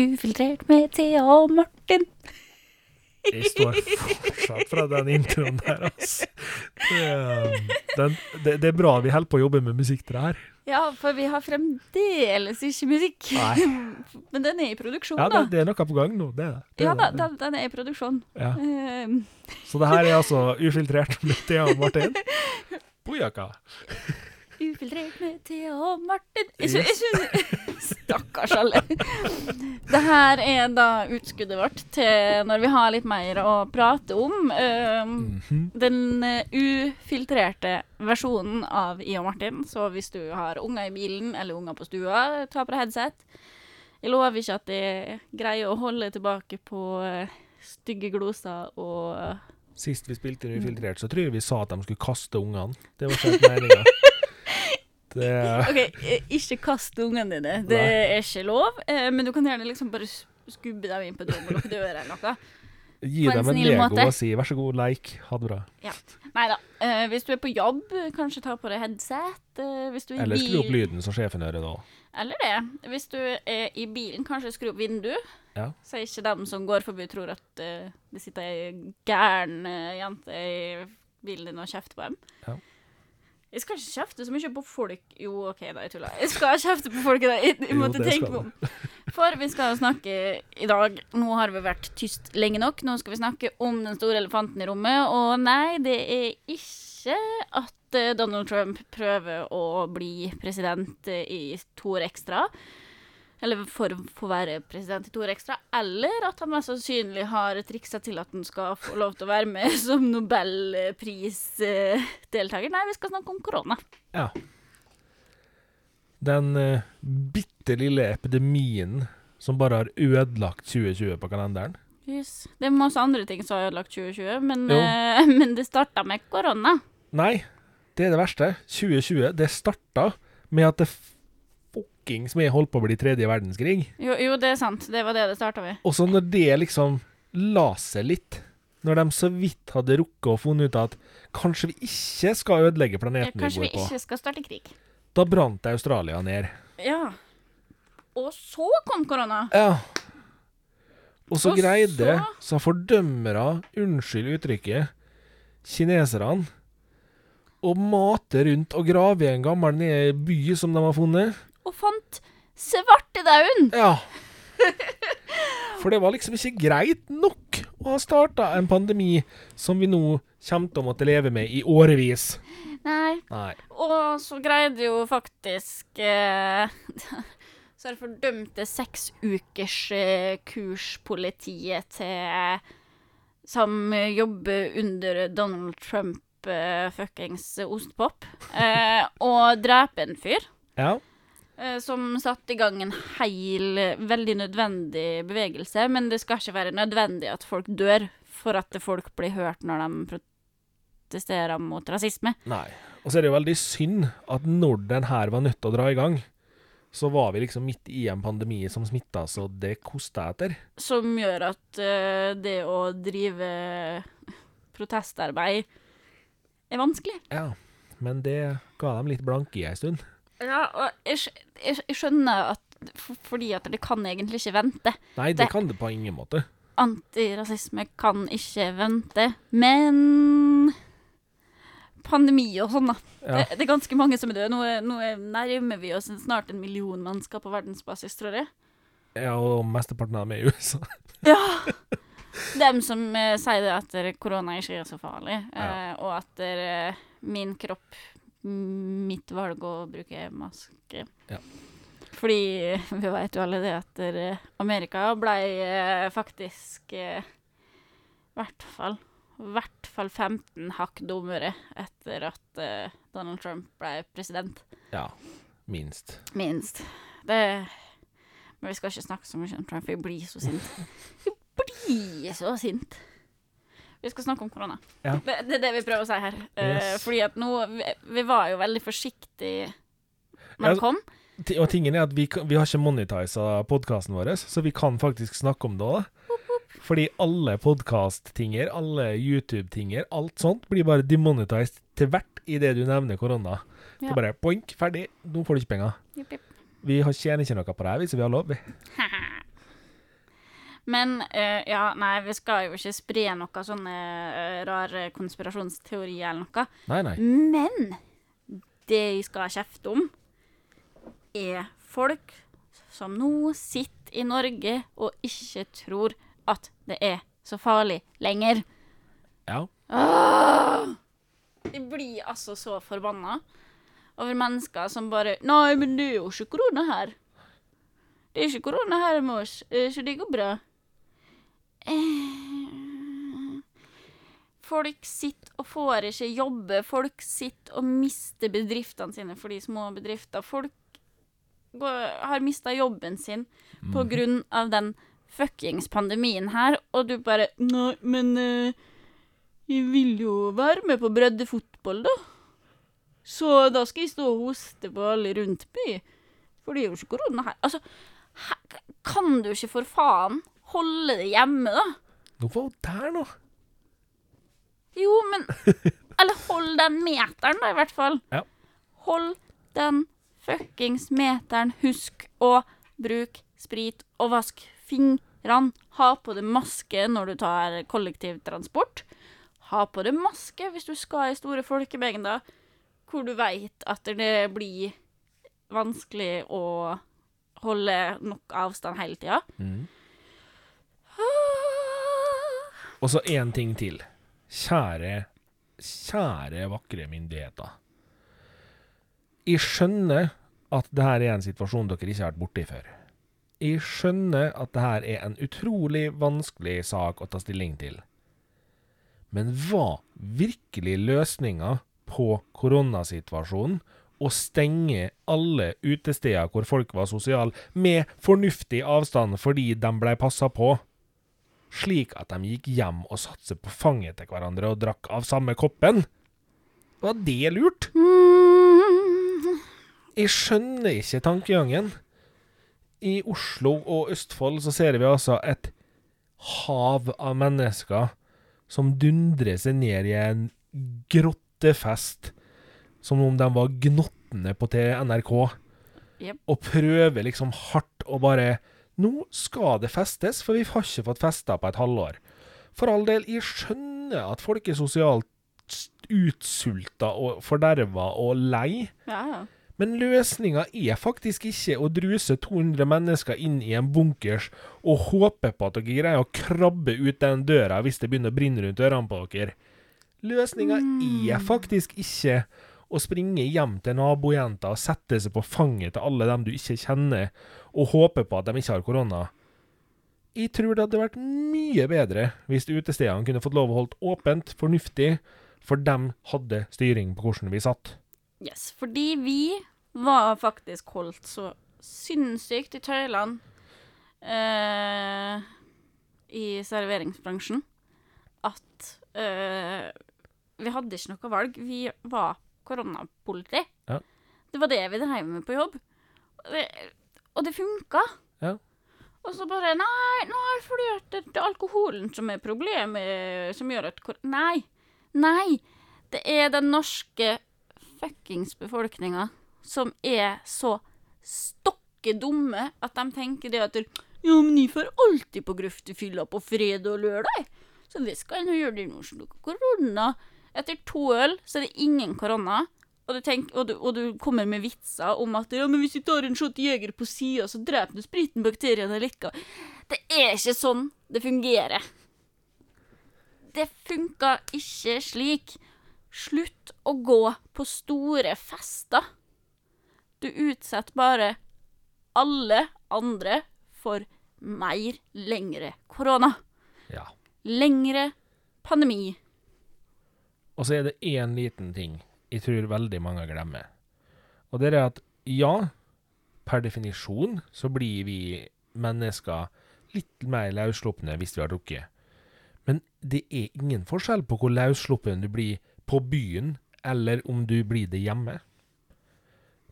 Ufiltrert med Thea og Martin. Jeg står fortsatt fra den introen der, altså. Det, det, det er bra vi holder på å jobbe med musikk til det her. Ja, for vi har fremdeles ikke musikk. Nei. Men den er i produksjon, Ja, det, da. det er noe på gang nå. Det er det. det, Ja da, den, den er i produksjon. Ja. Ehm, Så det her er altså ufiltrert med Thea og Martin. Bojaka. Ufiltrert med Thea og Martin. Jeg Stakkars alle. Det her er da utskuddet vårt til når vi har litt mer å prate om. Ehm, Mhm. den eh, ufiltrerte versjonen av I og Martin. Så hvis du har unger i bilen eller unger på stua, ta på deg headset. Jeg lover ikke at jeg greier å holde tilbake på eh, stygge gloser og Sist vi spilte Ufiltrert, så tror jeg vi sa at de skulle kaste ungene. Det var ikke meninga. Det OK, eh, ikke kast ungene dine. Det Nei. er ikke lov. eh, Men du kan gjerne liksom bare skubbe dem inn på døren og lukke døra eller noe. Gi dem en en Lego måte. og si 'vær så god, leik'. Ha det bra. Nei da. Eh, hvis du er på jobb, kanskje ta på deg headset. Eh, hvis du er Eller skru opp lyden så sjefen hører nå. Eller det. Hvis du er i bilen, kanskje skru opp vinduet. Ja. Så ikke dem som går forbi, tror at uh, det sitter ei gæren jente i bilen din og kjefter på dem. Ja. Jeg skal ikke kjefte så mye på folk Jo, OK, da, jeg tuller. Jeg skal kjefte på folk i dag. Jeg, jeg Jo, måtte det tenke meg om. For vi skal jo snakke i dag Nå har vi vært tyst lenge nok. Nå skal vi snakke om den store elefanten i rommet. Og nei, det er ikke at eh, Donald Trump prøver å bli president eh, i to år ekstra. Eller for å få være president i to år ekstra. Eller at han mest sannsynlig har triksa til at han skal få lov til å være med som nobelprisdeltaker. Nei, vi skal snakke om korona. Ja. Den uh, bitte lille epidemien som bare har ødelagt 2020 på kalenderen. Yes. Det er masse andre ting som har ødelagt 2020, men, eh, men det starta med korona. Nei, det er det verste. 2020, det starta med at det fuckings jeg holdt på å bli tredje verdenskrig. Jo, jo, det er sant. Det var det det starta med. Og så når det liksom la seg litt, når de så vidt hadde rukket å funnet ut at kanskje vi ikke skal ødelegge planeten vi kanskje vi ikke skal starte krig. da brant Australia ned. Ja. Og så kom korona. Ja. Og så Og greide så- så fordømmere, unnskyld uttrykket, kineserne å mate rundt og grave i en gammel by som de har funnet. Og fant svartedauden. Ja. For det var liksom ikke greit nok å ha starta en pandemi som vi nå kommer til å måtte leve med i årevis. Nei. Nei. Og så greide jo faktisk eh, Så det fordømte seks ukers eh, kurspolitiet til Som jobber under Donald Trump eh, fuckings ostepop. Eh, og drepe en fyr. Ja. Eh, Som satte i gang en heil, veldig nødvendig bevegelse. Men det skal ikke være nødvendig at folk dør for at folk blir hørt når de protesterer mot rasisme. Nei. Og så er det jo veldig synd at når den her var nødt til å dra i gang, så var vi liksom midt i en pandemi som smitta, så det kosta etter. som gjør at eh, det å drive protestarbeid er vanskelig. Ja. Men det ga dem litt blanke i ei stund. Ja, og jeg, jeg, jeg skjønner at fordi at det kan egentlig ikke vente. Nei, det Det- kan det på ingen måte. Antirasisme kan ikke vente. Men pandemi og sånn, da. Ja. Det, det er ganske mange som er døde. Nå, nå er- nærmer vi oss snart en million mennesker på verdensbasis, tror jeg. ja, og mesteparten av dem er i USA. Ja! Dem som eh, sier det at korona ikke er så farlig, Ja. eh, og at eh, min kropp, mitt valg å bruke maske. Ja. Fordi vi vet jo alle det at eh, Amerika ble eh, faktisk eh, i hvert fall hvert fall 15 hakk dummere etter at eh, Donald Trump ble president. Ja, minst. Minst. Det Men vi skal ikke snakke så mye om Trump, for jeg blir så sint. Jeg blir så sint. Vi skal snakke om korona. Ja. Det, det er det vi prøver å si her. Eh, Yes. fordi at nå vi, vi var jo veldig forsiktige når Ja, det kom. Og tingen er at vi, vi har ikke monetisa podkasten vår, så vi kan faktisk snakke om det òg. Fordi alle podkast-tinger, alle YouTube-tinger, alt sånt blir bare demonetized til hvert idet du nevner korona. Det Ja. er bare poink, ferdig, nå får du ikke penger. Yep, yep. Vi tjener ikke noe på det her hvis vi har lov. Men uh, ja, nei, vi skal jo ikke spre noe sånne uh, rare konspirasjonsteorier eller noe. Nei, nei. Men det jeg skal kjefte om, er folk som nå sitter i Norge og ikke tror at det er så farlig lenger. Ja. Åh! Jeg blir altså så forbanna over mennesker som bare Nei, men det er jo ikke korona her. Det er ikke korona her mors, eh, så det går bra. Eh, Folk sitter og får ikke jobbe. Folk sitter og mister bedriftene sine for de små bedrifter. Folk går, har mista jobben sin på grunn av den fuckings pandemien her, og du bare Nei, men eh, jeg vil jo være med på breddefotball, da. Så da skal jeg stå og hoste på alle rundt by. For det er jo ikke korona her. Altså, her, kan du ikke for faen holde det hjemme, da? Nå var hun der, nå. Jo, men Eller hold den meteren, da, i hvert fall. Ja. Hold den fuckings meteren. Husk å bruke sprit og vask fingrene. Ha på deg maske når du tar kollektivtransport. Ha på deg maske hvis du skal i store folkemengder hvor du veit at det blir vanskelig å holde nok avstand hele tida. Mm. Og så én ting til. Kjære, kjære vakre myndigheter. Jeg skjønner at det her er en situasjon dere ikke har vært borti før. Jeg skjønner at det her er en utrolig vanskelig sak å ta stilling til. Men var virkelig løsninga på koronasituasjonen å stenge alle utesteder hvor folk var sosiale, med fornuftig avstand fordi de ble passa på? Slik at de gikk hjem og satte seg på fanget til hverandre og drakk av samme koppen? Var det lurt? Jeg skjønner ikke tankegangen. I Oslo og Østfold så ser vi altså et hav av mennesker som dundrer seg ned i en grottefest som om de var gnottene på til NRK, yep. og prøver liksom hardt å bare nå skal det festes, for vi har ikke fått festa på et halvår. For all del, jeg skjønner at folk er sosialt utsulta og forderva og lei, Ja, ja. men løsninga er faktisk ikke å druse 200 mennesker inn i en bunkers og håpe på at dere greier å krabbe ut den døra hvis det begynner å brenne rundt ørene på dere. Løsninga er faktisk ikke å springe hjem til nabojenta og sette seg på fanget til alle dem du ikke kjenner, og håpe på at de ikke har korona. Jeg tror det hadde vært mye bedre hvis utestedene kunne fått lov å holde åpent, fornuftig, for dem hadde styring på hvordan vi satt. Yes, fordi vi var faktisk holdt så sinnssykt i tøylene eh, i serveringsbransjen at eh, vi hadde ikke noe valg. Vi var koronapoliti. Ja. Det var det vi drev med på jobb. Og det, og det funka. Ja. Og så bare Nei, nei fordi det er alkoholen som er problemet, som gjør at Nei. Nei. Det er den norske fuckings befolkninga som er så stokke dumme at de tenker det at Ja, men de får alltid på grøftefylla på fredag og lørdag. Så det skal nå gjøre. Det nå noe korona. Etter to øl så er det ingen korona. Og du, tenker, og, du, og du kommer med vitser om at ja, men hvis vi tar en shot jeger på sida, så dreper du spriten bakteriene likevel. Det er ikke sånn det fungerer. Det funka ikke slik. Slutt å gå på store fester. Du utsetter bare alle andre for mer lengre korona. Ja. Lengre pandemi. Og så er det én liten ting jeg tror veldig mange glemmer. Og det er at ja, per definisjon så blir vi mennesker litt mer løsslupne hvis vi har drukket. Men det er ingen forskjell på hvor løssluppen du blir på byen, eller om du blir det hjemme.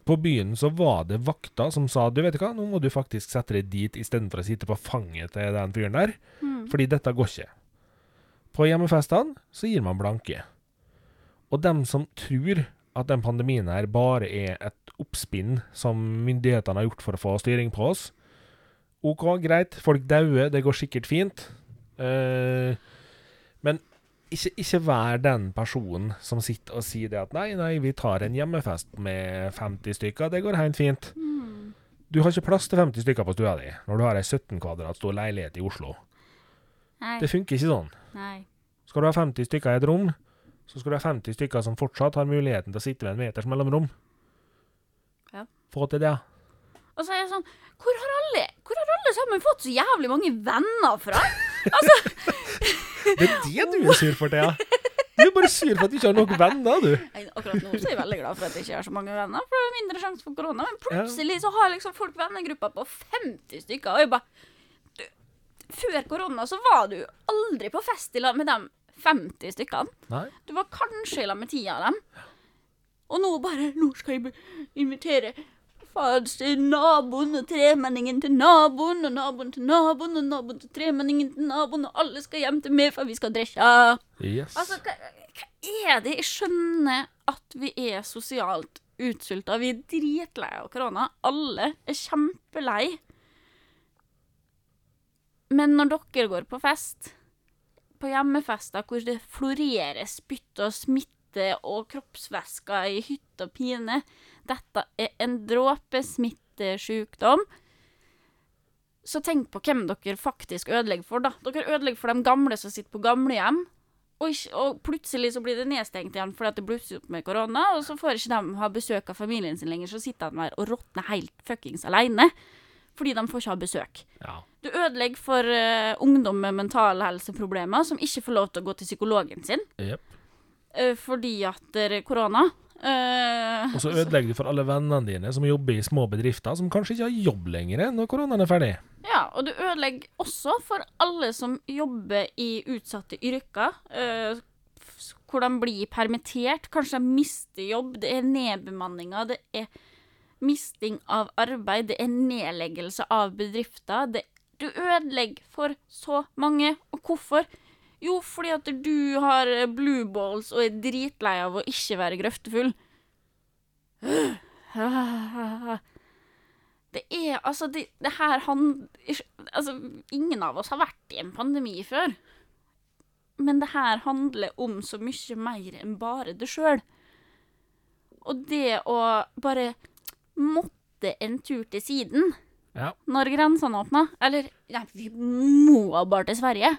På byen så var det vakta som sa du vet hva, nå må du faktisk sette deg dit istedenfor å sitte på fanget til den fyren der, fordi dette går ikke. På hjemmefestene så gir man blanke. Og dem som tror at den pandemien her bare er et oppspinn som myndighetene har gjort for å få styring på oss, OK, greit, folk dauer, det går sikkert fint. Uh, men ikke, ikke vær den personen som sitter og sier det at nei, nei, vi tar en hjemmefest med 50 stykker, det går helt fint. Mm. Du har ikke plass til 50 stykker på stua di når du har ei 17 kvadrat stor leilighet i Oslo. Nei. Det funker ikke sånn. Nei. Skal du ha 50 stykker i et rom, så skal du ha 50 stykker som fortsatt har muligheten til å sitte ved en meters mellomrom. Ja. Få til det. Og så er jeg sånn Hvor har alle Hvor har alle sammen fått så jævlig mange venner fra? Altså, Det er det du er sur for, Thea. Du er bare sur for at du ikke har nok venner, du. akkurat nå så er jeg veldig glad for at jeg ikke har så mange venner, for det er mindre sjanse for korona. Men plutselig så har liksom folk vennegrupper på 50 stykker, og jeg bare Før korona så var du aldri på fest i lag med de 50 stykkene. Nei. Du var kanskje i lag med ti av dem. Og nå bare Nå skal jeg invitere fads til naboen, og tremenningen til naboen, og naboen til naboen, og naboen til tremenningen til naboen, og alle skal hjem til meg, for vi skal drikke. Yes. Altså, hva, hva er det? Jeg skjønner at vi er sosialt utsulta. Vi er dritlei av korona. Alle er kjempelei. Men når dere går på fest, på hjemmefester hvor det florerer spytt og smitte og kroppsvæsker i hytt og pine Dette er en dråpesmittesjukdom. Så tenk på hvem dere faktisk ødelegger for, da. Dere ødelegger for de gamle som sitter på gamlehjem. Og, ikke, og plutselig så blir det nedstengt igjen fordi at det blusser opp med korona, og så får ikke de ha besøk av familien sin lenger, så sitter de der og råtner helt fuckings alene. Fordi de får ikke ha besøk. Ja. Du ødelegger for uh, ungdom med mentale helseproblemer som ikke får lov til å gå til psykologen sin yep. uh, fordi at det er korona. Uh, Og så ødelegger du for alle vennene dine som jobber i små bedrifter, som kanskje ikke har jobb lenger når koronaen er ferdig. Ja, og du ødelegger også for alle som jobber i utsatte yrker, Uh, hvor de blir permittert, kanskje de mister jobb, det er nedbemanninger, det er misting av arbeid, det er nedleggelse av bedrifter. Det, du ødelegger for så mange. Og hvorfor? Jo, fordi at du har blue balls og er dritlei av å ikke være grøftefull. Det er altså Det, det her han Altså, ingen av oss har vært i en pandemi før. Men det her handler om så mye mer enn bare det sjøl. Og det å bare måtte en tur til siden Ja. når grensene åpna Eller nei, vi må bare til Sverige.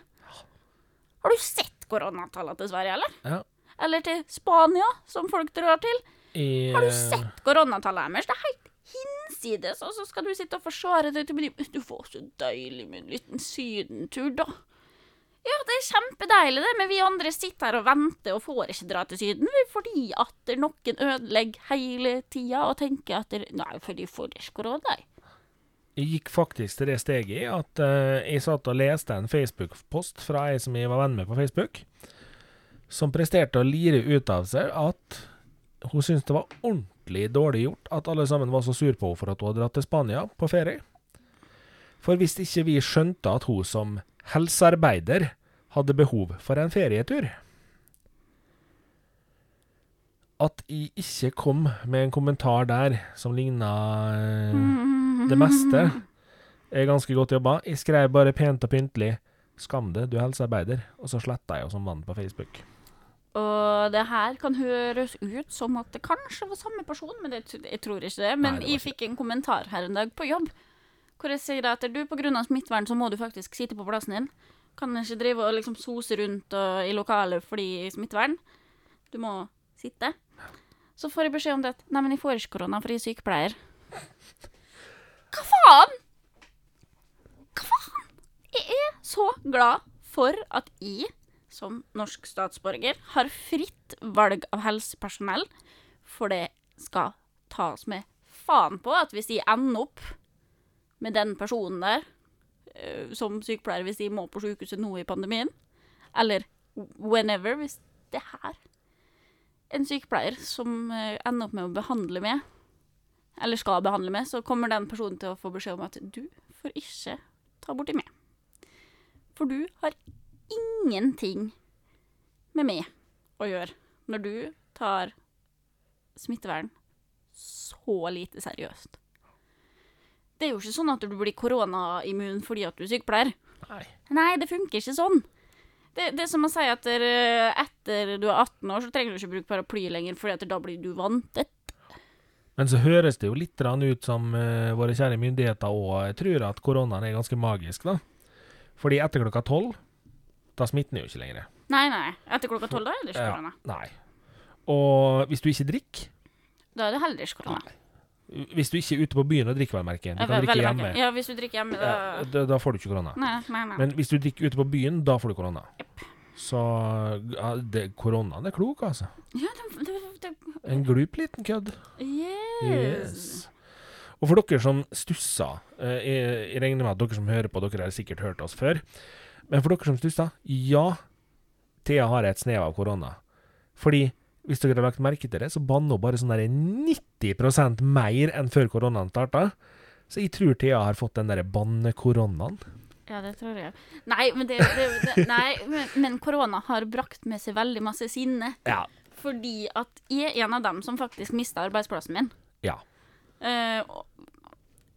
Har du sett koronatallene til Sverige, eller? Ja. Eller til Spania, som folk drar til? I, Har du eh, sett koronatallet deres? Det er helt hinsides, og så skal du sitte og forsvare deg til meg. Du får så deilig med en liten sydentur, da. Ja, det er kjempedeilig, det, men vi andre sitter her og venter og får ikke dra til Syden fordi at det noen ødelegger hele tida og tenker at det, Nei, for de får ikke korona. jeg. Gikk faktisk til det steget i at uh, jeg satt og leste en Facebook-post fra ei som jeg var venn med på Facebook, som presterte å lire ut av seg at hun syntes det var ordentlig dårlig gjort at alle sammen var så sur på henne for at hun hadde dratt til Spania på ferie. For hvis ikke vi skjønte at hun som helsearbeider hadde behov for en ferietur At jeg ikke kom med en kommentar der som ligna eh, det meste er ganske godt jobba. Jeg skrev bare pent og pyntelig 'Skam det, du er helsearbeider', og så sletta jeg henne som vann på Facebook. Og det her kan høres ut som at det kanskje var samme person, men det, jeg tror ikke det. Men Nei, det jeg fikk en kommentar her en dag på jobb hvor jeg sier at du pga. smittevern så må du faktisk sitte på plassen din. Kan ikke drive og liksom sose rundt og, i lokalet fordi smittevern. Du må sitte. Så får jeg beskjed om det at nei, men jeg får ikke korona, for jeg er sykepleier. Hva faen? Hva faen? Jeg er så glad for at jeg som norsk statsborger har fritt valg av helsepersonell, for det skal tas med faen på at hvis jeg ender opp med den personen der eh, som sykepleier hvis de må på sykehuset nå i pandemien, eller whenever, hvis det her en sykepleier som eh, ender opp med å behandle med, eller skal behandle med, så kommer den personen til å få beskjed om at du får ikke ta borti meg. For du har ingenting med meg å gjøre når du tar smittevern så lite seriøst. Det er jo ikke sånn at du blir koronaimmun fordi at du er sykepleier. Nei. Nei, det funker ikke sånn. Det, det er som å si at der, eh, etter du er 18 år, så trenger du ikke bruke paraply lenger, fordi da blir du vantet. Men så høres det jo litt ut som uh, våre kjære myndigheter òg tror at koronaen er ganske magisk, da. Fordi etter klokka tolv, da smitter den jo ikke lenger. Nei, nei. Etter klokka tolv, da er det ikke Ja. korona. Nei. Og hvis du ikke drikker Da er det heller ikke korona. Hvis du ikke er ute på byen og drikker, vel merke. Du kan drikke hjemme. Ja, hvis du drikker hjemme, da da, da får du ikke korona. Nei, nei, nei. Men hvis du drikker ute på byen, da får du korona. Så ja, det, koronaen er klok, altså. Ja, det, det, det, En glup liten kødd. yes. yes. Og for dere som stusser eh, jeg, jeg regner med at dere som hører på, dere har sikkert hørt oss før. Men for dere som stusser, ja, Thea har et snev av korona. Fordi hvis dere har lagt merke til det, så banner hun bare sånn der 90 mer enn før koronaen starta. Så jeg tror Thea har fått den derre bannekoronaen. Ja, det tror jeg. Nei, men, det, det, nei, men, korona har brakt med seg veldig masse sinne. Ja. Fordi at jeg er en av dem som faktisk mista arbeidsplassen min. Ja. Eh,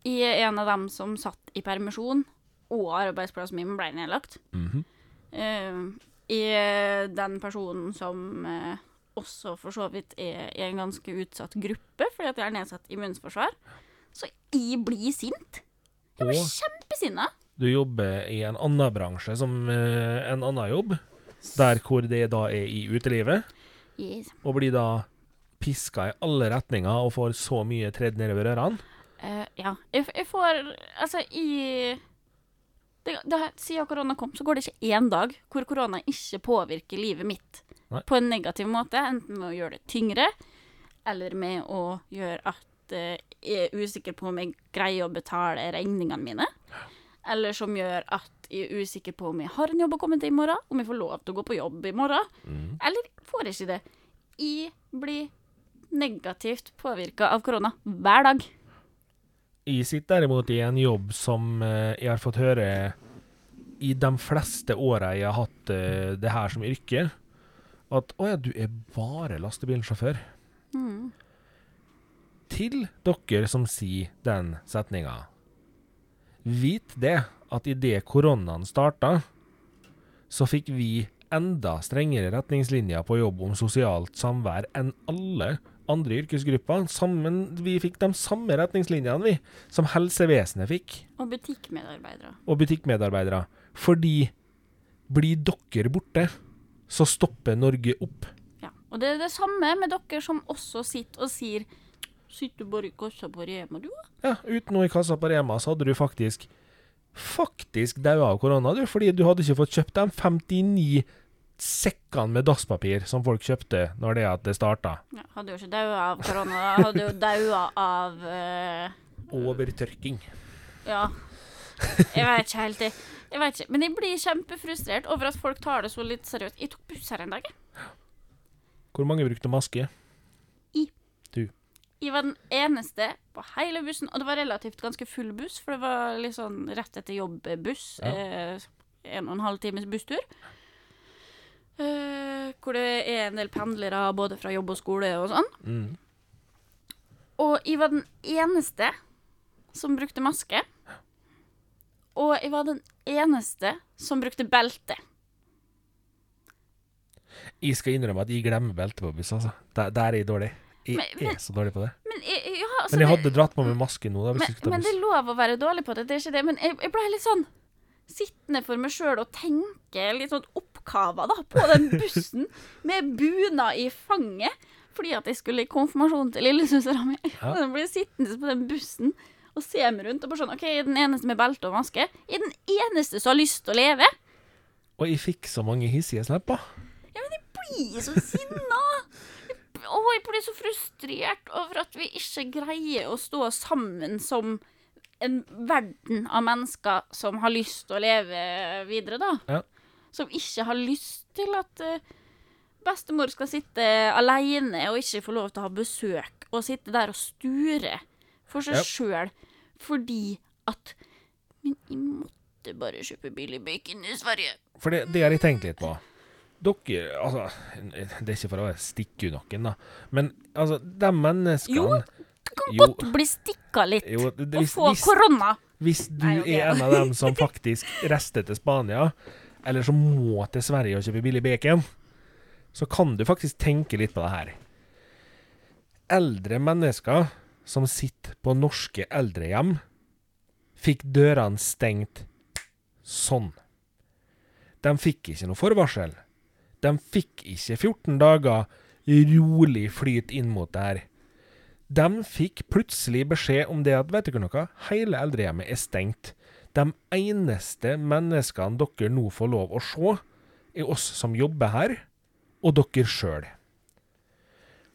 jeg er en av dem som satt i permisjon, og arbeidsplassen min ble nedlagt. Mhm. Eh, jeg er den personen som eh, også for så vidt er i en ganske utsatt gruppe, fordi at jeg har nedsatt immunforsvar. Så jeg blir sint. Jeg blir kjempesinna. du jobber i en annen bransje som eh, en annen jobb, der hvor det da er i utelivet, Yes. og blir da piska i alle retninger og får så mye tredd nedover ørene. Uh, ja. Jeg, jeg får Altså, i det, det, Siden korona kom, så går det ikke én dag hvor korona ikke påvirker livet mitt Nei. på en negativ måte. Enten med å gjøre det tyngre, eller med å gjøre at eh, jeg er usikker på om jeg greier å betale regningene mine. Eller som gjør at jeg er usikker på om jeg har en jobb å komme til i morgen, om jeg får lov til å gå på jobb i morgen. Mm. Eller får jeg ikke det. Jeg blir negativt påvirka av korona hver dag. Jeg sitter derimot i en jobb som eh, jeg har fått høre i de fleste åra jeg har hatt eh, det her som yrke, at å ja, du er bare lastebilsjåfør. Mm. Til dere som sier den setninga, vit det at idet koronaen starta, så fikk vi enda strengere retningslinjer på jobb om sosialt samvær enn alle andre yrkesgrupper. Sammen, vi fikk de samme retningslinjene vi, som helsevesenet fikk. Og butikkmedarbeidere. og butikkmedarbeidere. Fordi blir dere borte, så stopper Norge opp. Ja. Og det er det samme med dere som også sitter og sier Sitter du bare i kassa på Rema, du? Ja, uten noe i kassa på Rema, så hadde du faktisk faktisk daua av korona, du, fordi du hadde ikke fått kjøpt de 59 sekkene med dasspapir som folk kjøpte når det at det starta. Ja, hadde jo ikke daua av korona, hadde jo daua av uh, Overtørking. Ja. Jeg vet ikke helt, jeg. Jeg vet ikke. Men jeg blir kjempefrustrert over at folk tar det så litt seriøst. Jeg tok buss her en dag. Hvor mange brukte maske? I. Du. Jeg var den eneste på hele bussen, og det var relativt ganske full buss, for det var litt sånn rett etter jobb-buss. Ja. Eh, en og en halv times busstur. Eh, hvor det er en del pendlere både fra jobb og skole og sånn. Mm. Og jeg var den eneste som brukte maske. Og jeg var den eneste som brukte belte. Jeg skal innrømme at jeg glemmer belte på buss, altså. Der, der er jeg dårlig. Jeg Men- men- er så dårlig på det. Men ja, altså, Men jeg hadde dratt på meg maske nå, da, men, men det er lov å være dårlig på det, det er ikke det. Men jeg, jeg ble litt sånn sittende for meg sjøl og tenke litt sånn oppkava da, på den bussen med bunad i fanget. Fordi at jeg skulle i konfirmasjon til lillesøstera mi. Ja. Jeg ble sittende på den bussen og ser meg rundt og bare sånn OK, jeg er den eneste med belte og maske. Jeg er den eneste som har lyst til å leve. Og jeg fikk så mange hissige snapper. blir så sinna! Å, jeg blir så frustrert over at vi ikke greier å stå sammen som en verden av mennesker som har lyst til å leve videre, da. Ja. Som ikke har lyst til at eh, bestemor skal sitte alene og ikke få lov til å ha besøk, og sitte der og sture for seg Ja. sjøl fordi at Men jeg måtte bare kjøpe billig bacon i Sverige. For det, det har jeg tenkt litt på. Dere Altså, det er ikke for å stikke noen, da, men altså, de menneskene Jo, du kan Jo. godt bli stikka litt Jo, det, det, og hvis, få hvis, korona. hvis du Nei, okay. er en av dem som faktisk rester til Spania, eller som må til Sverige og kjøpe billig bacon, så kan du faktisk tenke litt på det her. Eldre mennesker som sitter på norske eldrehjem, fikk dørene stengt sånn. De fikk ikke noe forvarsel. De fikk ikke 14 dager rolig flyt inn mot det her. De fikk plutselig beskjed om det at vet dere noe, hele eldrehjemmet er stengt. De eneste menneskene dere nå får lov å se, er oss som jobber her, og dere sjøl.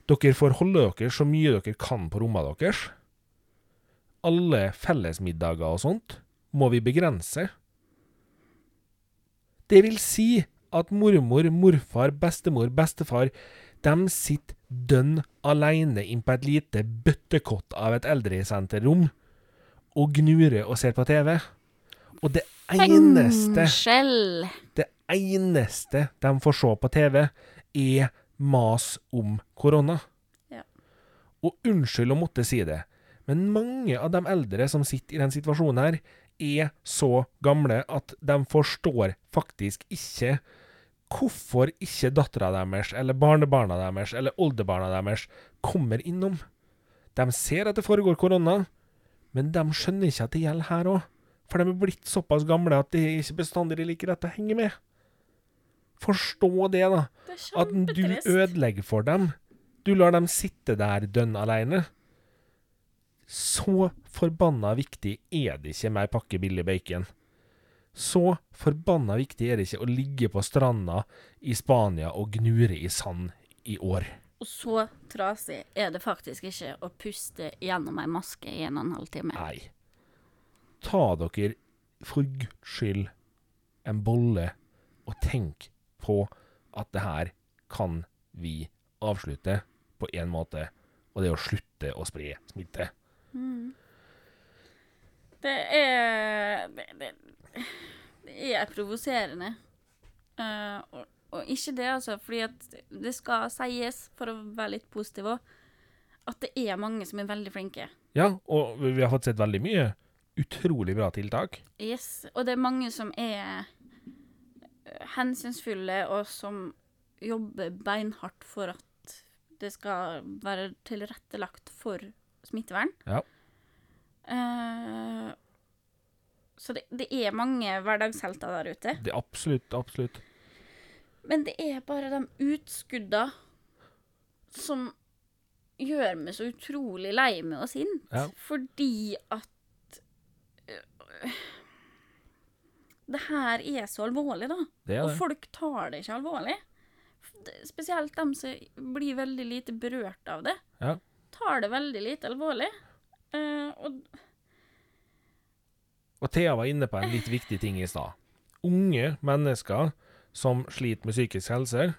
Dere får holde dere så mye dere kan på rommene deres. Alle fellesmiddager og sånt må vi begrense. Det vil si at mormor, morfar, bestemor, bestefar de sitter dønn aleine inn på et lite bøttekott av et eldresenterrom og gnurer og ser på TV. Og det eneste Fengsel. det eneste de får se på TV, er mas om korona. Ja. Og unnskyld å måtte si det, men mange av de eldre som sitter i den situasjonen her, er så gamle at de forstår faktisk ikke hvorfor ikke dattera deres, eller barnebarna deres, eller oldebarna deres kommer innom. De ser at det foregår korona, men de skjønner ikke at det gjelder her òg. For de er blitt såpass gamle at det er ikke bestandig like lett å henge med. Forstå det, da. Det At du ødelegger for dem. Du lar dem sitte der dønn aleine. Så forbanna viktig er det ikke med ei pakke billig bacon. Så forbanna viktig er det ikke å ligge på stranda i Spania og gnure i sand i år. Og så trasig er det faktisk ikke å puste gjennom ei maske i en og en halv time. Nei. Ta dere for guds skyld en bolle og tenk på at det her kan vi avslutte på én måte, og det er å slutte å spre smitte. Det er Det, det, det er provoserende. Uh, og, og ikke det, altså, fordi at det skal sies, for å være litt positiv òg, at det er mange som er veldig flinke. Ja, og vi har fått sett veldig mye utrolig bra tiltak. Yes, og det er mange som er hensynsfulle, og som jobber beinhardt for at det skal være tilrettelagt for smittevern. Ja. Uh, så det, det er mange hverdagshelter der ute. Det er absolutt, absolutt. Men det er bare de utskudda som gjør meg så utrolig lei meg og sint. Ja. Fordi at Det her er så alvorlig, da. Det er Og folk tar det ikke alvorlig. Spesielt dem som blir veldig lite berørt av det. Ja. Tar det veldig lite alvorlig. Uh, og Og Thea var inne på en litt viktig ting i stad. Unge mennesker som sliter med psykisk helse.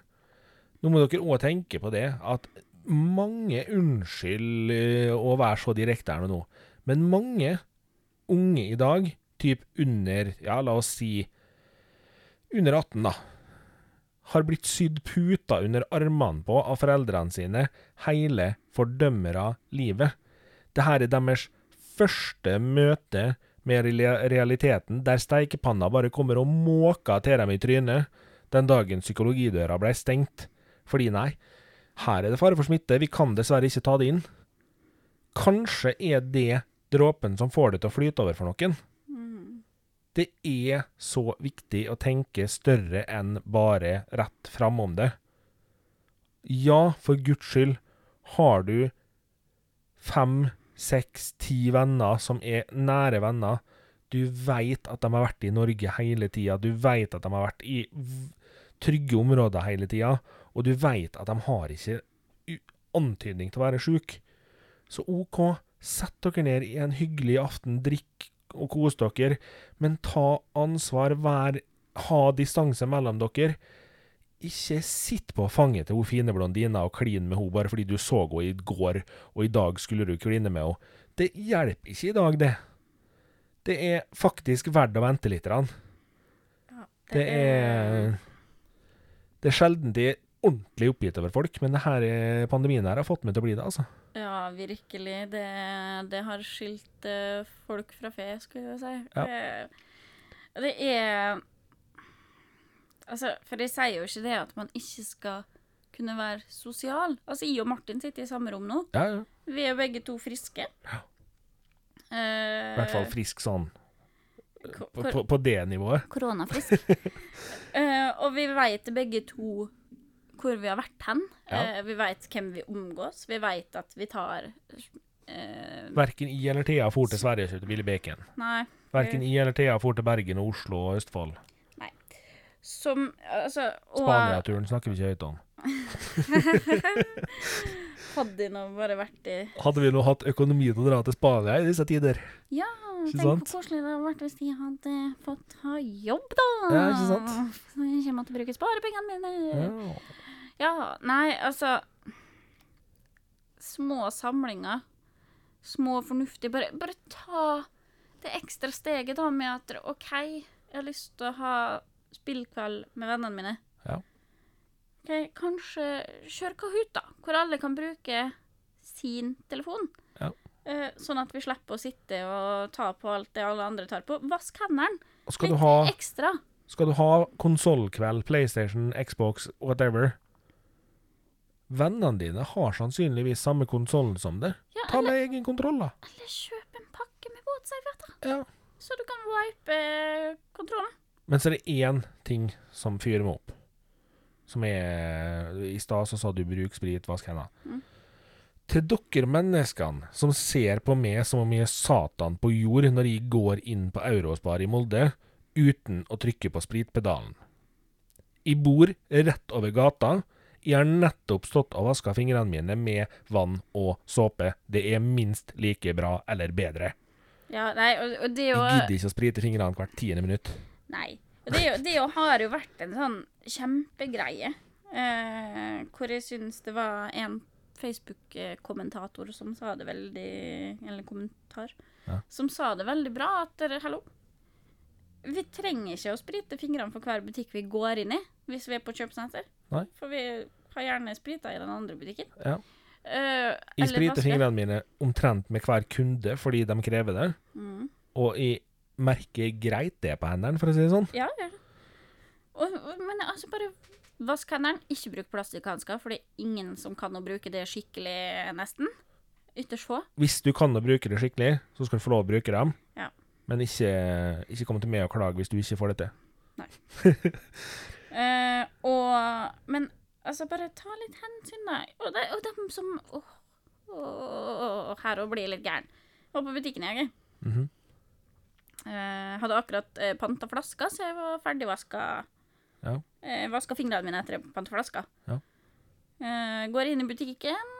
Nå må dere òg tenke på det at mange Unnskyld eh, å være så direkte her nå, men mange unge i dag, typ under, ja, la oss si under 18, da, har blitt sydd puter under armene på av foreldrene sine hele fordømmere livet. Det her er deres første møte med realiteten, der steikepanna bare kommer og måker til dem i trynet den dagen psykologidøra ble stengt. Fordi nei, her er det fare for smitte, vi kan dessverre ikke ta det inn. Kanskje er det dråpen som får det til å flyte over for noen. Det er så viktig å tenke større enn bare rett framom det. Ja, for guds skyld, har du fem, seks, ti venner som er nære venner, du veit at de har vært i Norge hele tida, du veit at de har vært i trygge områder hele tida, og du veit at de har ikke antydning til å være sjuke. Så OK, sett dere ned i en hyggelig aften, drikk og kos dere, men ta ansvar, vær, ha distanse mellom dere. Ikke sitt på fanget til hun fine blondina og kline med henne bare fordi du så henne i går, og i dag skulle du kline med henne. Det hjelper ikke i dag, det. Det er faktisk verdt å vente litt. grann. Det er Det er sjelden de er ordentlig oppgitt over folk, men det her er- pandemien her har fått meg til å bli det, altså. Ja, virkelig. Det, det har skilt eh, folk fra fe, skulle jeg si. Ja. Det, det er Altså, for jeg sier jo ikke det at man ikke skal kunne være sosial. Altså, jeg og Martin sitter i samme rom nå. Ja, ja. Vi er begge to friske. Ja. Uh, I hvert fall frisk sånn på, på, på det nivået. Koronafrisk. uh, og vi vet begge to hvor vi har vært hen. Ja. Eh, vi vet hvem vi omgås. Vi vet at vi tar eh, Verken I eller Thea for til Sverige kjøpte Ville Bacon. Nei. Verken I eller Thea for til Bergen og Oslo og Østfold. Som Altså Spania-turen snakker vi ikke høyt om. Hadde vi nå bare vært i Hadde vi nå hatt økonomi til å dra til Spania i disse tider? Ja, tenk hvor koselig det hadde vært hvis de hadde fått ha jobb, da. Ja, ikke sant? Så jeg ikke måtte bruke sparepengene mine. Ja. Ja, nei, altså Små samlinger. Små fornuftige. Bare, bare ta det ekstra steget da med at OK, jeg har lyst til å ha spillkveld med vennene mine. Ja. Ok, Kanskje kjør Kahoot, da. Hvor alle kan bruke sin telefon. Ja. Eh, sånn at vi slipper å sitte og ta på alt det alle andre tar på. Vask hendene. Litt ha, ekstra. skal du ha konsollkveld, PlayStation, Xbox, whatever Vennene dine har sannsynligvis samme konsollen som deg. Ja, Ta med egen kontroll, da. eller kjøp en pakke med våtservietter. Ja. Så du kan wipe eh, kontrollen. Men så er det én ting som fyrer meg opp. Som er I stad så sa du bruk sprit, vask hendene. Mm. Til dere menneskene som ser på meg som om jeg er Satan på jord når jeg går inn på Eurospar i Molde uten å trykke på spritpedalen. Jeg bor rett over gata. Jeg har nettopp stått og vaska fingrene mine med vann og såpe. Det er minst like bra eller bedre. Ja, nei, og, og det Jeg gidder ikke å sprite fingrene hvert tiende minutt. Nei. Og det, å- det jo har jo vært en sånn kjempegreie. Eh, hvor jeg syns det var en Facebook-kommentator som sa det veldig Eller kommentar. Ja. Som sa det veldig bra. At dere, hallo. Vi trenger ikke å sprite fingrene for hver butikk vi går inn i, hvis vi er på kjøpesenter. Nei. For vi har gjerne sprita i den andre butikken. Ja. Uh, Jeg spriter fingrene mine omtrent med hver kunde fordi de krever det. Mm. Og jeg merker greit det på hendene, for å si det sånn. Ja, ja. Og, og, men altså, bare vask hendene. Ikke bruk plastikkhansker, for det er ingen som kan å bruke det skikkelig, nesten. Ytterst få. Hvis du kan å bruke det skikkelig, så skal du få lov å bruke dem. Ja. Men ikke, ikke kom til meg og klage hvis du ikke får det til. Eh, og Men altså, bare ta litt hensyn, da. Og, det, og dem som å, å, her og blir litt gæren. Var på butikken i Mm Mhm. Eh, hadde akkurat eh, panta flasker, så jeg var ferdigvaska. Ja. Eh, vaska fingrene mine etter jeg panta flaska. Ja. Eh, går inn i butikken,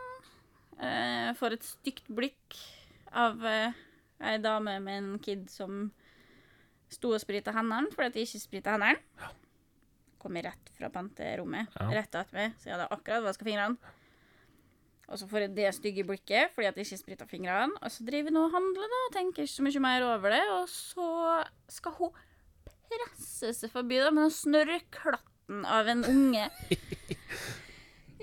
eh, får et stygt blikk av eh, ei dame med en kid som sto og sprita hendene fordi de ikke sprita hendene. Kom jeg rett fra panterommet, Ja. rett etter meg, så jeg hadde akkurat vaska fingrene. Og så får jeg det stygge blikket fordi at jeg ikke sprita fingrene. Og så driver hun og handler da, og tenker ikke så mye mer over det. Og så skal hun presse seg forbi da, med den snørrklatten av en unge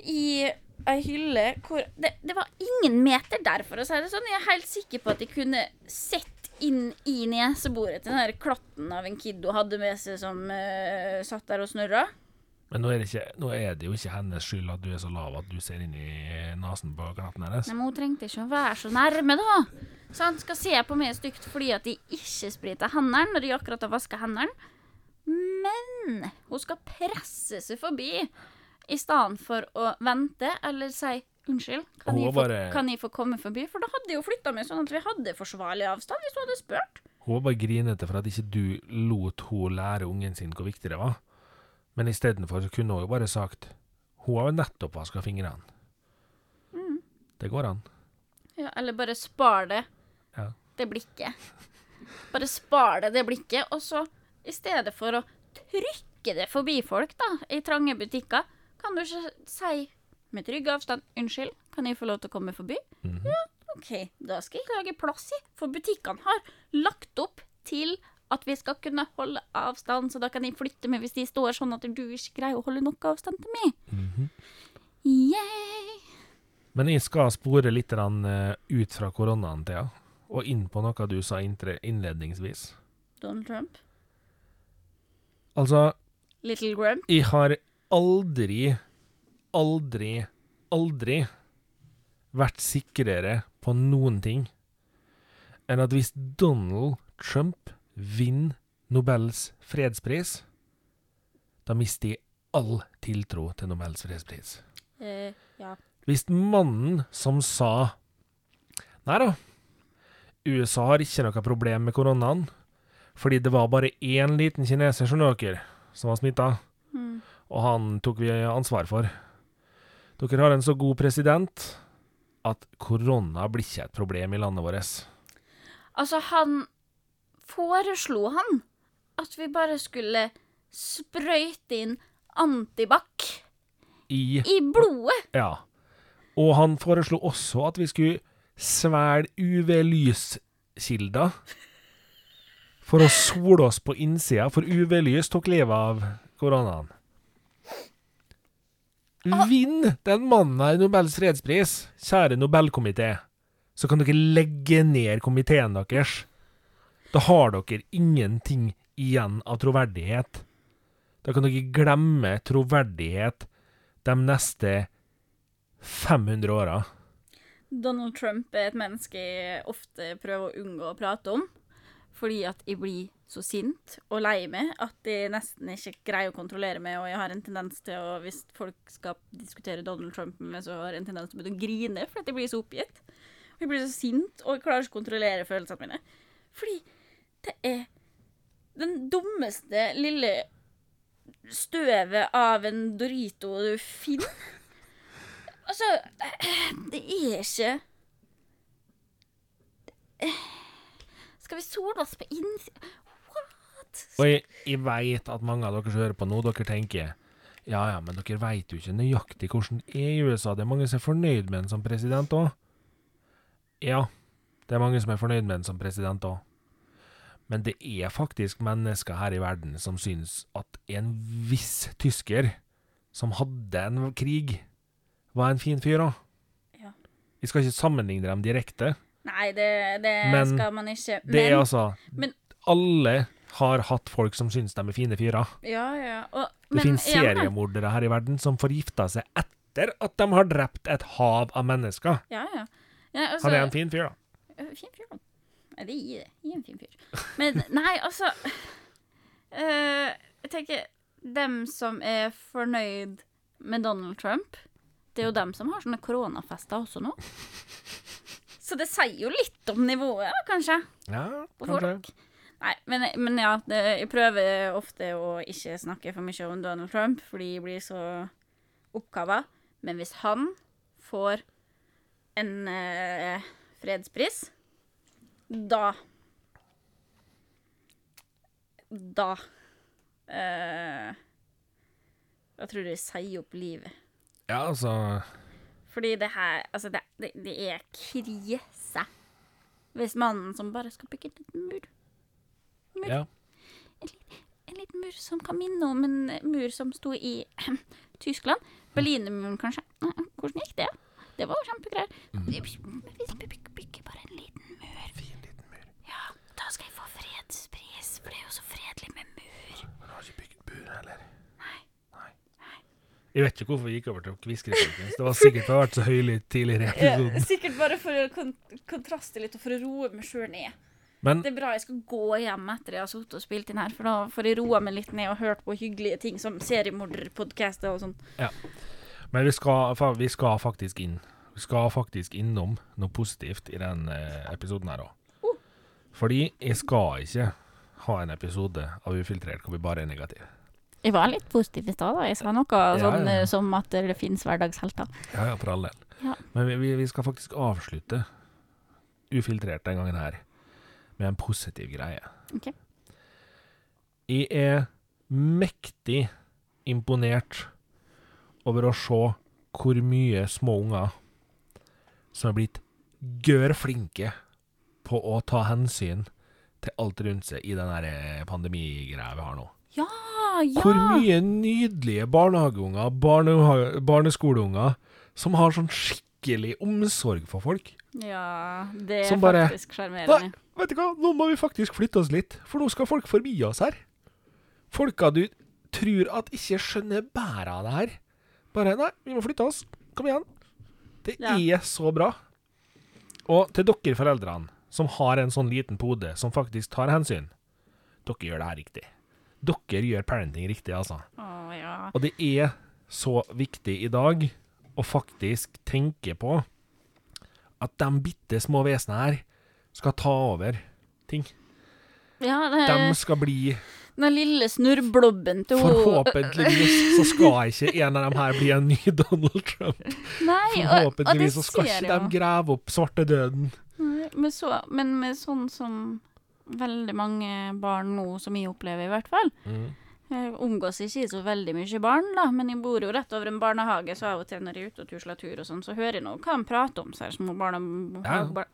i ei hylle hvor det, det var ingen meter der, for å si det sånn. Jeg er helt sikker på at jeg kunne sett inn i neseboret til den der klatten av en kid hun hadde med seg som uh, satt der og snørra. Men nå er, det ikke, nå er det jo ikke hennes skyld at du er så lav at du ser inn i nesen på klatten hennes. Nei, men hun trengte ikke å være så nærme, da. Så han skal se på meg stygt fordi at de ikke spriter hendene når de akkurat har vaska hendene. Men hun skal presse seg forbi i stedet for å vente eller si unnskyld. Kan, jeg få, bare- kan jeg få komme forbi? For da hadde jeg jo flytta meg sånn at vi hadde forsvarlig avstand hvis hun hadde spurt. Hun var bare grinete for at ikke du lot hun lære ungen sin hvor viktig det var. Men istedenfor kunne hun jo bare sagt Hun har jo nettopp vaska fingrene. Mm. Det går an. Ja, eller bare spar det. Ja. Det blikket. Bare spar det, det blikket, og så i stedet for å trykke det forbi folk da, i trange butikker, kan du ikke si med trygg avstand 'Unnskyld, kan jeg få lov til å komme forbi?' Mhm. Ja, OK, da skal jeg lage plass i, for butikkene har lagt opp til at vi skal kunne holde avstand, så da kan jeg flytte meg hvis de står sånn at du ikke greier å holde nok avstand til meg. Mhm. Yay! Men jeg skal spore litt eh, ut fra koronaen, Thea, og inn på noe du sa innledningsvis. Donald Trump. Altså, Little Grump. jeg har aldri, aldri, aldri vært sikrere på noen ting enn at hvis Donald Trump vinner Nobels fredspris, da mister de all tiltro til Nobels fredspris. Eh, ja. Hvis mannen som sa Nei da, USA har ikke noe problem med koronaen, fordi det var bare én liten kineser, skjønner som var smitta, Mm. og han tok vi ansvar for. Dere har en så god president at korona blir ikke et problem i landet vårt. Altså, han foreslo han at vi bare skulle sprøyte inn antibac I i blodet. Ja. Og han foreslo også at vi skulle svelge UV-lyskilder for å sole oss på innsida, for UV-lys tok livet av koronaen. Vinn den mannen her Nobels fredspris, kjære Nobelkomité, så kan dere legge ned komiteen deres. Da har dere ingenting igjen av troverdighet. Da kan dere glemme troverdighet de neste 500 åra. Donald Trump er et menneske jeg ofte prøver å unngå å prate om. Fordi at jeg blir så sint og lei meg at jeg nesten ikke greier å kontrollere meg. Og jeg har en tendens til å, hvis folk skal diskutere Donald Trump med meg, så har jeg en tendens til å begynne å grine fordi jeg blir så oppgitt. Og jeg blir så sint, og jeg klarer ikke å kontrollere følelsene mine. Fordi det er den dummeste lille støvet av en Dorito du finner. Altså, det er ikke Skal vi sole oss på innsida What? Og jeg, jeg veit at mange av dere som hører på nå, dere tenker ja ja, men dere veit jo ikke nøyaktig hvordan det er i USA. Det er mange som er fornøyd med en som president òg. Ja, det er mange som er fornøyd med en som president òg. Men det er faktisk mennesker her i verden som syns at en viss tysker som hadde en krig, var en fin fyr òg. Ja. Vi skal ikke sammenligne dem direkte. Nei, det, det Men skal man ikke. Men Det er altså men- Alle har hatt folk som syns de er fine fyrer. Ja, ja. Og, Det men finnes seriemordere her i verden som får gifta seg etter at de har drept et hav av mennesker. Ja, ja. ja altså, Han er en fin fyr, da. Øh, Fin fyr, da. Det gir det. Gi en fin fyr. Men nei, altså øh, Jeg tenker Dem som er fornøyd med Donald Trump, det er jo dem som har sånne koronafester også nå. Så det sier jo litt om nivået, kanskje. Ja, På kanskje. folk. Nei, men, men ja, det, jeg prøver ofte å ikke snakke for mye om Donald Trump, fordi jeg blir så oppkava. Men hvis han får en eh, fredspris, da Da eh, Da tror jeg jeg sier opp livet. Ja, altså Fordi det her Altså, det, det, det er krise. Hvis mannen som bare skal bygge en liten mur Ja. En liten mur som kan minne om en mur som sto i Tyskland. Berlinermuren, kanskje. Hvordan gikk det? Det var kjempegreier. Mm. Hvis Vi bygger, bygger bare en liten mur. Fin liten mur. Ja, da skal jeg få fredspris, for det er jo så fredelig med mur. Men har ikke bygd bur heller. Jeg vet ikke hvorfor vi gikk over til kviskereplikken. Det var sikkert det har vært så høylytt tidligere Ja, sikkert bare for å kon kontraste litt og for å roe meg sjøl ned. Men Det er bra jeg skal gå hjem etter jeg har sittet og spilt inn her, for da får jeg roa meg litt ned og hørt på hyggelige ting som seriemorderpodkaster og sånn. Men vi skal, vi skal faktisk inn. Vi skal faktisk innom noe positivt i den eh, episoden her òg. Fordi jeg skal ikke ha en episode av Ufiltrert hvor vi bare er negative. Jeg var litt positiv i stad, da. Jeg sa noe sånn ja. eh, som at det finnes hverdagshelter. Ja, ja, for all del. Ja. Men vi, vi, skal faktisk avslutte Ufiltrert den gangen her med en positiv greie. Ok. Jeg er mektig imponert over å se hvor mye små unger som er blitt gørr flinke på å ta hensyn til alt rundt seg i den eh, pandemigreia vi har nå. Ja, ja! Hvor mye nydelige barnehageunger, barne, barneskoleunger, som har sånn skikkelig skikkelig omsorg for folk. Ja, det er bare- faktisk sjarmerende. Vet du hva, nå må vi faktisk flytte oss litt, for nå skal folk forbi oss her. Folka du tror at ikke skjønner bæret av det her. Bare Nei, vi må flytte oss. Kom igjen. Det Ja. er så bra. Og til dere foreldrene som har en sånn liten pode som faktisk tar hensyn, dere gjør det her riktig. Dere gjør parenting riktig, altså. Å ja. Og det er så viktig i dag å faktisk tenke på at de bitte små vesenene her skal ta over ting. Ja, det, De skal bli den lille snurrblobben til henne Forhåpentligvis så skal ikke en av dem her bli en ny Donald Trump. Nei, og, og Forhåpentligvis så skal ikke de grave opp svartedauden. Men, så, men med sånn som veldig mange barn nå, som jeg opplever i hvert fall. Jeg omgås ikke så veldig mye barn, da, men jeg bor jo rett over en barnehage, så av og til når jeg er ute og tusler tur og sånn, så hører jeg nå hva de prater om, så her små barn Ja. barn.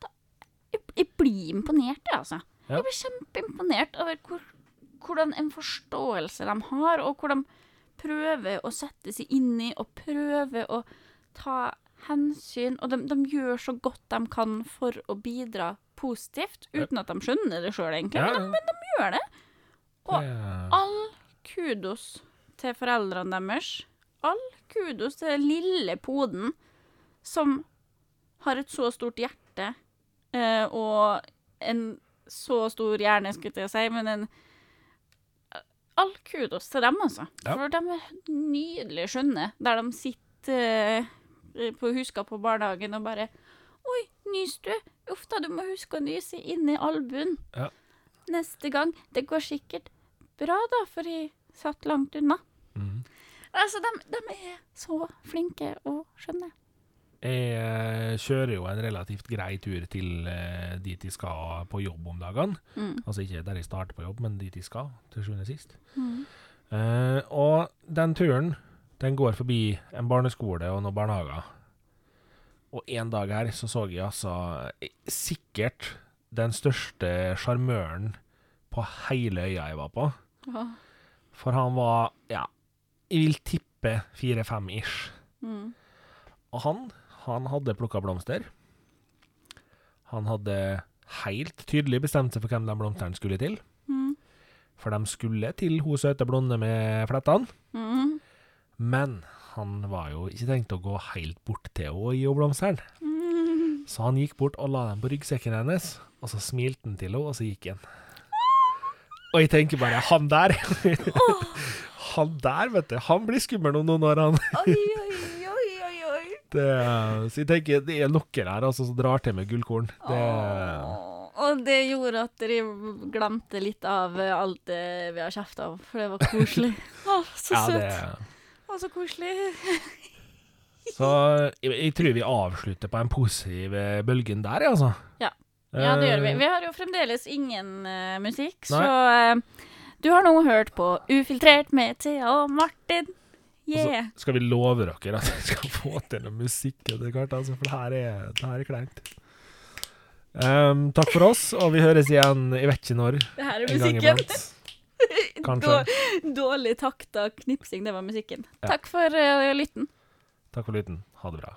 Da- jeg, jeg blir imponert, jeg, altså. Ja. Jeg blir kjempeimponert over hvor, hvordan en forståelse de har, og hvor de prøver å sette seg inn i og prøver å ta hensyn. Og de, de gjør så godt de kan for å bidra positivt, uten at de skjønner det sjøl, egentlig. Ja, Men de gjør det. Og all kudos til foreldrene deres. All kudos til den lille poden som har et så stort hjerte eh, og en så stor hjerne, skulle jeg si, men en All kudos til dem, altså. Ja. For de er nydelig skjønne, der de sitter eh, på huska på barnehagen og bare Oi, nys du? Uff da, du må huske å nyse inn i albuen. Ja. Neste gang. Det går sikkert bra, da, for de satt langt unna. Mhm. Altså, de, de er så flinke å skjønne. Jeg eh, kjører jo en relativt grei tur til eh, dit de skal på jobb om dagene. Mm. Altså ikke der jeg starter på jobb, men dit de skal, til sjuende sist. Mm. Eh, og den turen, den går forbi en barneskole og noen barnehager. Og en dag her så så jeg altså eh, sikkert den største sjarmøren på hele øya jeg var på. Ja. For han var, ja, jeg vil tippe fire-fem ish. Mm. Og han, han hadde plukka blomster. Han hadde helt tydelig bestemt seg for hvem de blomstene skulle til. Mm. For de skulle til hun søte blonde med flettene. Mm. Men han var jo ikke tenkt å gå helt bort til henne og gi henne blomstene. Mm. Så han gikk bort og la dem på ryggsekken hennes, og så smilte han til henne, og så gikk han. Og jeg tenker bare, han der Han der, vet du, han blir skummel om noen år, han. Oi, oi, oi, oi, oi. Det, så jeg tenker, det er noen her altså, som drar til med gullkorn. Det, Og det gjorde at dere glemte litt av alt det vi har kjefta om, for det var koselig. Å, så ja, søt. det, så koselig. så jeg, jeg tror vi avslutter på en positiv eh, bølgen der, altså. Ja. Ja, det gjør vi. Eh, Vi har jo fremdeles ingen uh, musikk, Nei. så uh, du har nå hørt på Ufiltrert med Thea og Martin. og så skal vi love dere at vi skal få til noe musikk etter hvert, altså, for det her er, det her er kleint. Um, takk for oss, og vi høres igjen, jeg vet ikke når, Det her er musikken. Kanskje. Då- Dårlig takta knipsing, det var musikken. Ja. Takk for uh, lytten. Takk for lytten. Ha det bra.